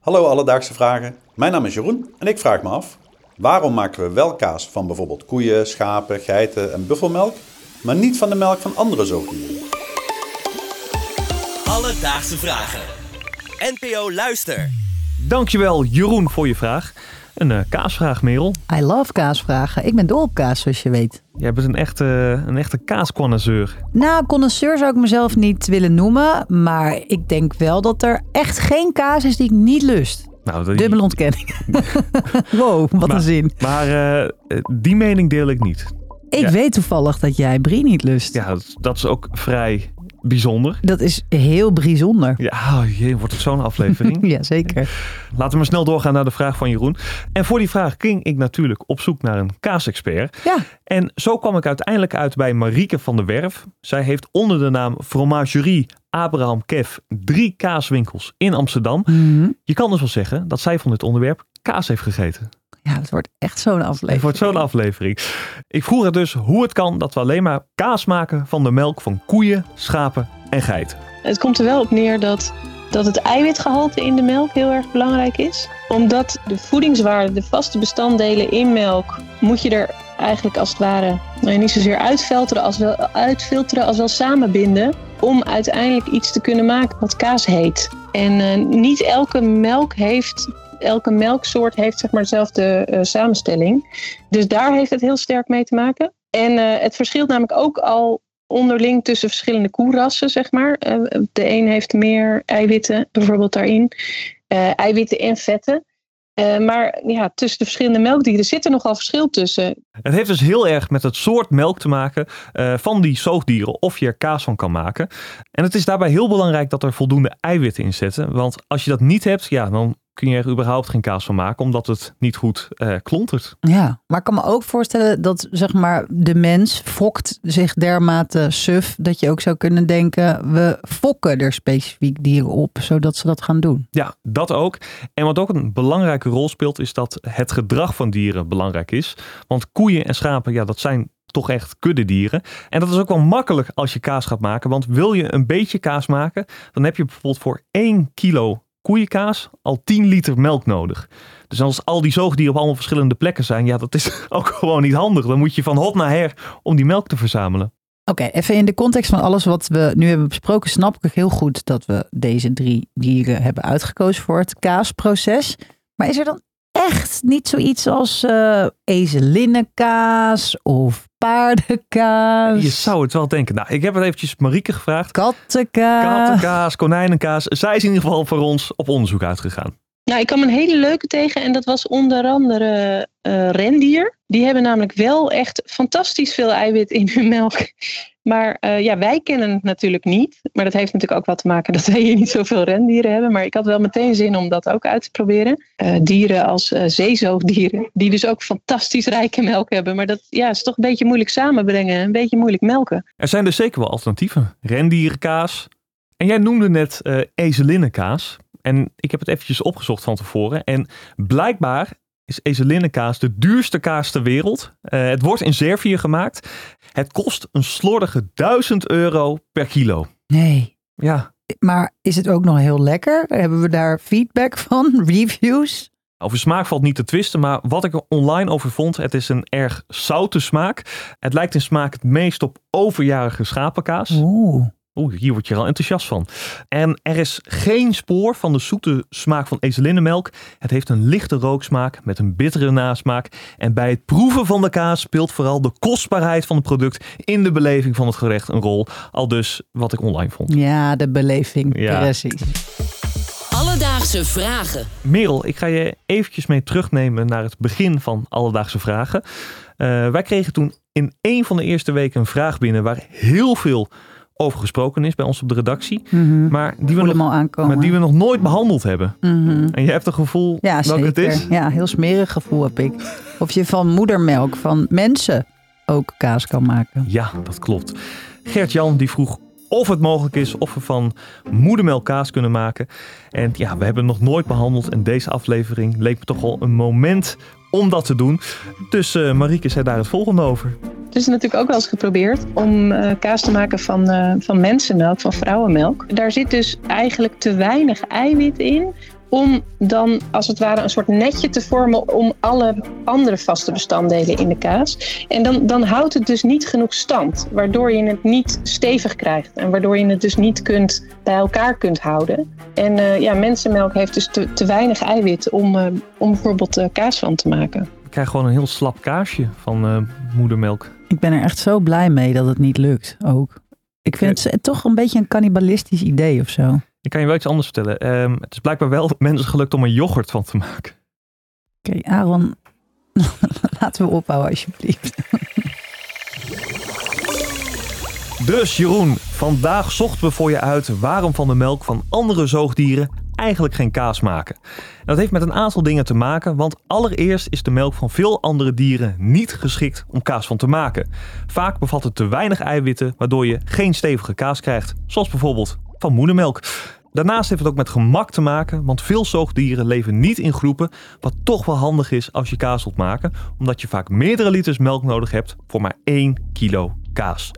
Hallo Alledaagse Vragen, mijn naam is Jeroen en ik vraag me af... waarom maken we wel kaas van bijvoorbeeld koeien, schapen, geiten en buffelmelk... maar niet van de melk van andere zoogdieren? Alledaagse Vragen. NPO Luister. Dankjewel Jeroen voor je vraag. Een eh, kaasvraag, Merel. I love kaasvragen. Ik ben dol op kaas, zoals je weet. Jij bent een echte, een echte kaasconnoisseur. Nou, connoisseur zou ik mezelf niet willen noemen. Maar ik denk wel dat er echt geen kaas is die ik niet lust. Nou, dat- Dubbele ontkenning. wow, wat maar, een zin. Maar eh, die mening deel ik niet. Ik ja. weet toevallig dat jij brie niet lust. Ja, dat is ook vrij bijzonder. Dat is heel bijzonder. Ja, oh jee, wordt het zo'n aflevering. Ja, zeker. Laten we maar snel doorgaan naar de vraag van Jeroen. En voor die vraag ging ik natuurlijk op zoek naar een kaasexpert. Ja, En zo kwam ik uiteindelijk uit bij Marieke van der Werf. Zij heeft onder de naam Fromagerie Abraham Kev drie kaaswinkels in Amsterdam. Mhm. Je kan dus wel zeggen dat zij van dit onderwerp kaas heeft gegeten. Ja het wordt echt zo'n aflevering. Het wordt zo'n aflevering. Ik vroeg haar dus hoe het kan dat we alleen maar kaas maken van de melk van koeien, schapen en geiten. Het komt er wel op neer dat, dat het eiwitgehalte in de melk heel erg belangrijk is. Omdat de voedingswaarde, de vaste bestanddelen in melk, moet je er eigenlijk als het ware nou, niet zozeer uitfilteren als wel, uitfilteren als wel samenbinden. Om uiteindelijk iets te kunnen maken wat kaas heet. En eh, niet elke melk heeft, elke melksoort heeft zeg maar dezelfde eh, samenstelling. Dus daar heeft het heel sterk mee te maken. En eh, het verschilt namelijk ook al onderling tussen verschillende koerassen, zeg maar. Eh, de een heeft meer eiwitten bijvoorbeeld daarin. Eiwitten en vetten. Maar ja, tussen de verschillende melkdieren zit er nogal verschil tussen. Het heeft dus heel erg met het soort melk te maken van die zoogdieren of je er kaas van kan maken. En het is daarbij heel belangrijk dat er voldoende eiwitten in zitten. Want als je dat niet hebt, ja, dan kun je er überhaupt geen kaas van maken, omdat het niet goed eh, klontert. Ja, maar ik kan me ook voorstellen dat zeg maar de mens fokt zich dermate suf dat je ook zou kunnen denken we fokken er specifiek dieren op zodat ze dat gaan doen. Ja, dat ook. En wat ook een belangrijke rol speelt, is dat het gedrag van dieren belangrijk is. Want koeien en schapen, ja, dat zijn toch echt kuddedieren. En dat is ook wel makkelijk als je kaas gaat maken. Want wil je een beetje kaas maken, dan heb je bijvoorbeeld voor 1 kilo koeienkaas al 10 liter melk nodig. Dus als al die zoogdieren op allemaal verschillende plekken zijn, ja, dat is ook gewoon niet handig. Dan moet je van hot naar her om die melk te verzamelen. Oké, even in de context van alles wat we nu hebben besproken, snap ik heel goed dat we deze drie dieren hebben uitgekozen voor het kaasproces. Maar is er dan echt niet zoiets als eh ezelinnenkaas of paardenkaas? Je zou het wel denken. Nou, ik heb het eventjes Marieke gevraagd. Kattenkaas. Kattenkaas, konijnenkaas. Zij is in ieder geval voor ons op onderzoek uitgegaan. Nou, ik kwam een hele leuke tegen en dat was onder andere eh rendier. Die hebben namelijk wel echt fantastisch veel eiwit in hun melk. Maar eh, ja, wij kennen het natuurlijk niet. Maar dat heeft natuurlijk ook wat te maken dat wij hier niet zoveel rendieren hebben. Maar ik had wel meteen zin om dat ook uit te proberen. Eh, dieren als eh, zeezoogdieren, die dus ook fantastisch rijke melk hebben. Maar dat ja, is toch een beetje moeilijk samenbrengen. Een beetje moeilijk melken. Er zijn dus zeker wel alternatieven. Rendierenkaas. En jij noemde net ezelinnenkaas. En ik heb het eventjes opgezocht van tevoren. En blijkbaar is ezelinnenkaas de duurste kaas ter wereld. Eh, het wordt in Servië gemaakt. Het kost een slordige 1000 euro per kilo. Nee. Ja, Maar is het ook nog heel lekker? Hebben we daar feedback van? Reviews? over smaak valt niet te twisten, maar wat ik er online over vond, het is een erg zoute smaak. Het lijkt in smaak het meest op overjarige schapenkaas. Oeh. Oeh, hier word je er al enthousiast van. En er is geen spoor van de zoete smaak van ezelinnenmelk. Het heeft een lichte rooksmaak met een bittere nasmaak. En bij het proeven van de kaas speelt vooral de kostbaarheid van het product in de beleving van het gerecht een rol. Al dus wat ik online vond. Ja, de beleving. Ja. Precies. Alledaagse Vragen. Merel, ik ga je eventjes mee terugnemen naar het begin van Alledaagse Vragen. Eh, wij kregen toen in een van de eerste weken een vraag binnen waar heel veel over gesproken is bij ons op de redactie. Mhm. Maar die, we nog, maar die we nog nooit behandeld hebben. Mhm. En je hebt een gevoel Ja, zeker. het is? Ja, heel smerig gevoel heb ik. Of je van moedermelk van mensen ook kaas kan maken. Ja, dat klopt. Gert-Jan die vroeg of het mogelijk is of we van moedermelk kaas kunnen maken. En ja, we hebben het nog nooit behandeld. En deze aflevering leek me toch wel een moment om dat te doen. Dus eh Marieke zei daar het volgende over. Het is natuurlijk ook wel eens geprobeerd om eh, kaas te maken van, eh, van mensenmelk, van vrouwenmelk. Daar zit dus eigenlijk te weinig eiwit in om dan als het ware een soort netje te vormen om alle andere vaste bestanddelen in de kaas. En dan, dan houdt het dus niet genoeg stand, waardoor je het niet stevig krijgt en waardoor je het dus niet kunt, bij elkaar kunt houden. En uh, ja, mensenmelk heeft dus te, te weinig eiwit om, om bijvoorbeeld kaas van te maken. Ik krijg gewoon een heel slap kaasje van moedermelk. Ik ben er echt zo blij mee dat het niet lukt ook. Ik vind het toch een beetje een cannibalistisch idee of zo. Ik kan je wel iets anders vertellen. Um, het is blijkbaar wel mensen gelukt om een yoghurt van te maken. Oké, okay, Aaron, laten we ophouden alsjeblieft. Dus Jeroen, vandaag zochten we voor je uit waarom van de melk van andere zoogdieren eigenlijk geen kaas maken. dat heeft met een aantal dingen te maken, want allereerst is de melk van veel andere dieren niet geschikt om kaas van te maken. Vaak bevat het te weinig eiwitten, waardoor je geen stevige kaas krijgt, zoals bijvoorbeeld van moedermelk. Daarnaast heeft het ook met gemak te maken, want veel zoogdieren leven niet in groepen, wat toch wel handig is als je kaas wilt maken, omdat je vaak meerdere liters melk nodig hebt voor maar 1 kilo kaas.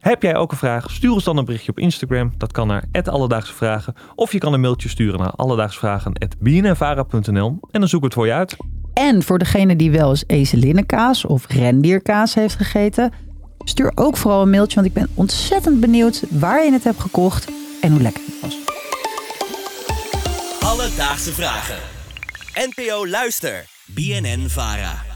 Heb jij ook een vraag? Stuur ons dan een berichtje op Instagram. Dat kan naar Alledaagse Vragen. Of je kan een mailtje sturen naar alledaagsvragen.bnnvara.nl en dan zoeken we het voor je uit. En voor degene die wel eens ezelinenkaas of rendierkaas heeft gegeten, stuur ook vooral een mailtje, want ik ben ontzettend benieuwd waar je het hebt gekocht en hoe lekker het was. Alledaagse Vragen. NPO Luister. BNN Vara.